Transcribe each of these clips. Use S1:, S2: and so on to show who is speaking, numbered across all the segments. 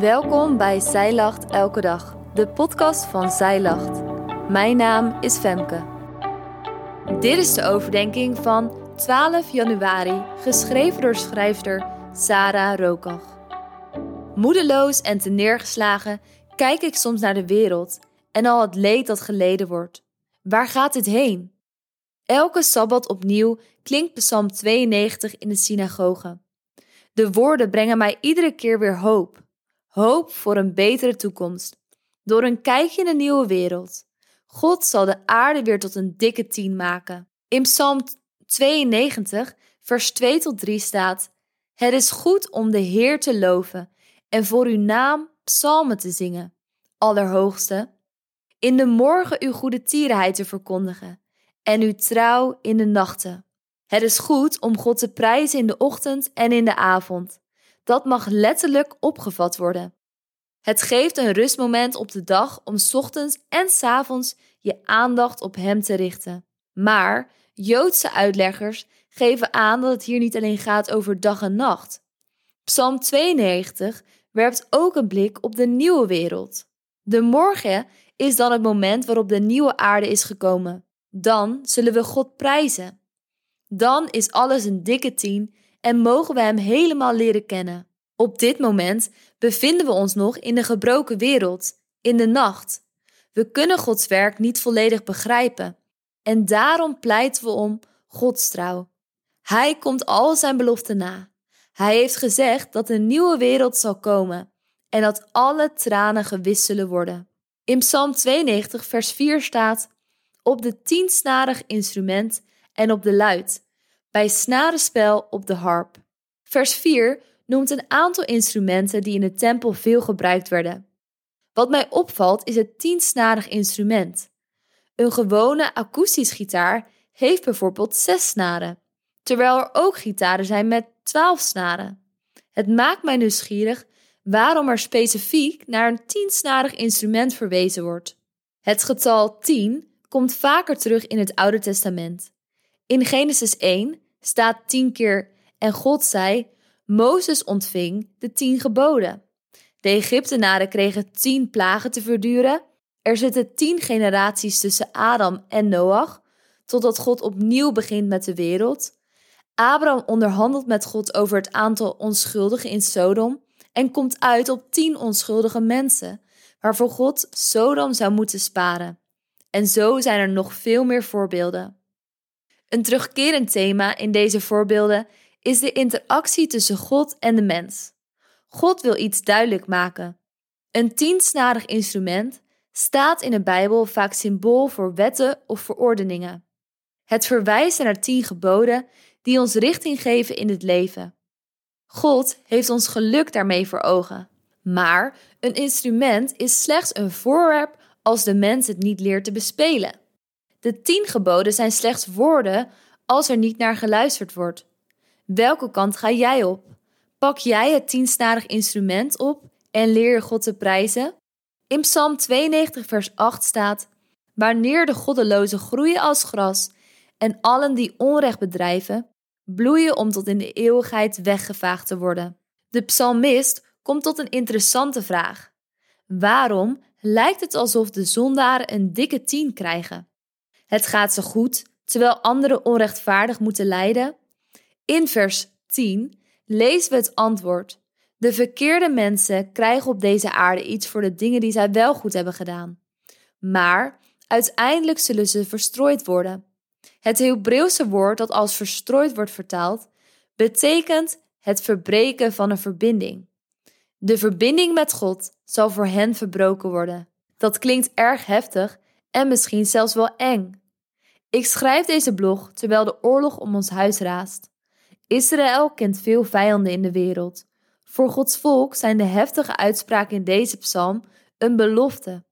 S1: Welkom bij Zij Lacht Elke Dag, de podcast van Zij Lacht. Mijn naam is Femke. Dit is de overdenking van 12 januari, geschreven door schrijfster Sarah Rokach. Moedeloos en neergeslagen kijk ik soms naar de wereld en al het leed dat geleden wordt. Waar gaat dit heen? Elke sabbat opnieuw klinkt Psalm 92 in de synagoge. De woorden brengen mij iedere keer weer hoop. Hoop voor een betere toekomst. Door een kijkje in een nieuwe wereld. God zal de aarde weer tot een dikke tien maken. In Psalm 92, vers 2 tot 3 staat: Het is goed om de Heer te loven en voor uw naam psalmen te zingen, Allerhoogste. In de morgen uw goede tierenheid te verkondigen en uw trouw in de nachten. Het is goed om God te prijzen in de ochtend en in de avond. Dat mag letterlijk opgevat worden. Het geeft een rustmoment op de dag om ochtends en s avonds je aandacht op Hem te richten. Maar Joodse uitleggers geven aan dat het hier niet alleen gaat over dag en nacht. Psalm 92 werpt ook een blik op de nieuwe wereld. De morgen is dan het moment waarop de nieuwe aarde is gekomen. Dan zullen we God prijzen. Dan is alles een dikke tien en mogen we Hem helemaal leren kennen. Op dit moment bevinden we ons nog in de gebroken wereld, in de nacht. We kunnen Gods werk niet volledig begrijpen en daarom pleiten we om Gods trouw. Hij komt al zijn beloften na. Hij heeft gezegd dat een nieuwe wereld zal komen en dat alle tranen gewist zullen worden. In Psalm 92, vers 4 staat: Op de tiensnarig instrument en op de luid, bij snarenspel op de harp. Vers 4 noemt een aantal instrumenten die in de tempel veel gebruikt werden. Wat mij opvalt is het tiensnarig instrument. Een gewone akoestisch gitaar heeft bijvoorbeeld zes snaren, terwijl er ook gitaren zijn met twaalf snaren. Het maakt mij nieuwsgierig waarom er specifiek naar een tiensnarig instrument verwezen wordt. Het getal 10 komt vaker terug in het Oude Testament. In Genesis 1 staat tien keer en God zei: Mozes ontving de tien geboden. De Egyptenaren kregen tien plagen te verduren. Er zitten tien generaties tussen Adam en Noach, totdat God opnieuw begint met de wereld. Abraham onderhandelt met God over het aantal onschuldigen in Sodom en komt uit op tien onschuldige mensen, waarvoor God Sodom zou moeten sparen. En zo zijn er nog veel meer voorbeelden. Een terugkerend thema in deze voorbeelden is de interactie tussen God en de mens. God wil iets duidelijk maken. Een tiensnarig instrument staat in de Bijbel vaak symbool voor wetten of verordeningen. Het verwijst naar tien geboden die ons richting geven in het leven. God heeft ons geluk daarmee voor ogen. Maar een instrument is slechts een voorwerp als de mens het niet leert te bespelen. De tien geboden zijn slechts woorden als er niet naar geluisterd wordt. Welke kant ga jij op? Pak jij het tiensnarig instrument op en leer je God te prijzen? In Psalm 92, vers 8 staat: Wanneer de goddelozen groeien als gras en allen die onrecht bedrijven, bloeien om tot in de eeuwigheid weggevaagd te worden. De psalmist komt tot een interessante vraag. Waarom lijkt het alsof de zondaren een dikke tien krijgen? Het gaat ze goed, terwijl anderen onrechtvaardig moeten lijden? In vers 10 lezen we het antwoord. De verkeerde mensen krijgen op deze aarde iets voor de dingen die zij wel goed hebben gedaan. Maar uiteindelijk zullen ze verstrooid worden. Het Hebreeuwse woord dat als verstrooid wordt vertaald, betekent het verbreken van een verbinding. De verbinding met God zal voor hen verbroken worden. Dat klinkt erg heftig en misschien zelfs wel eng. Ik schrijf deze blog terwijl de oorlog om ons huis raast. Israël kent veel vijanden in de wereld. Voor Gods volk zijn de heftige uitspraken in deze psalm een belofte.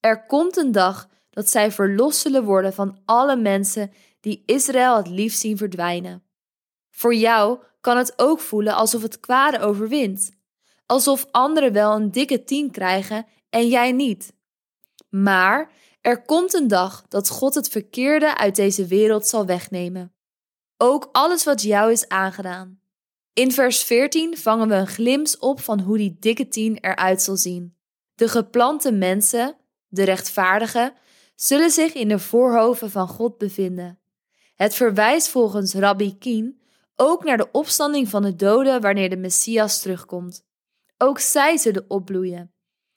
S1: Er komt een dag dat zij verlost zullen worden van alle mensen die Israël het liefst zien verdwijnen. Voor jou kan het ook voelen alsof het kwade overwint, alsof anderen wel een dikke tien krijgen en jij niet. Maar er komt een dag dat God het verkeerde uit deze wereld zal wegnemen. Ook alles wat jou is aangedaan. In vers 14 vangen we een glimps op van hoe die dikke tien eruit zal zien. De geplante mensen, de rechtvaardigen, zullen zich in de voorhoven van God bevinden. Het verwijst volgens Rabbi Kien ook naar de opstanding van de doden wanneer de Messias terugkomt. Ook zij zullen opbloeien.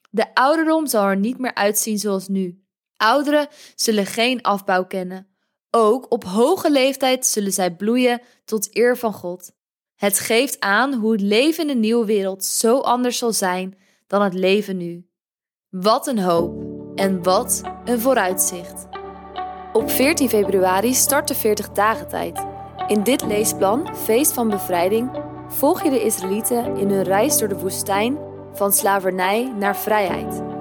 S1: De ouderdom zal er niet meer uitzien zoals nu. Ouderen zullen geen afbouw kennen. Ook op hoge leeftijd zullen zij bloeien tot eer van God. Het geeft aan hoe het leven in de nieuwe wereld zo anders zal zijn dan het leven nu. Wat een hoop en wat een vooruitzicht. Op 14 februari start de 40 dagen tijd. In dit leesplan, Feest van Bevrijding, volg je de Israëlieten in hun reis door de woestijn van slavernij naar vrijheid.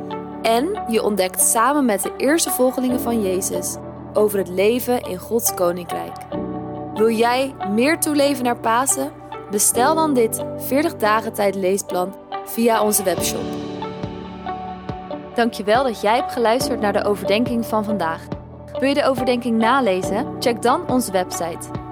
S1: En je ontdekt samen met de eerste volgelingen van Jezus over het leven in Gods koninkrijk. Wil jij meer toeleven naar Pasen? Bestel dan dit 40 dagen tijd leesplan via onze webshop. Dankjewel dat jij hebt geluisterd naar de overdenking van vandaag. Wil je de overdenking nalezen? Check dan onze website.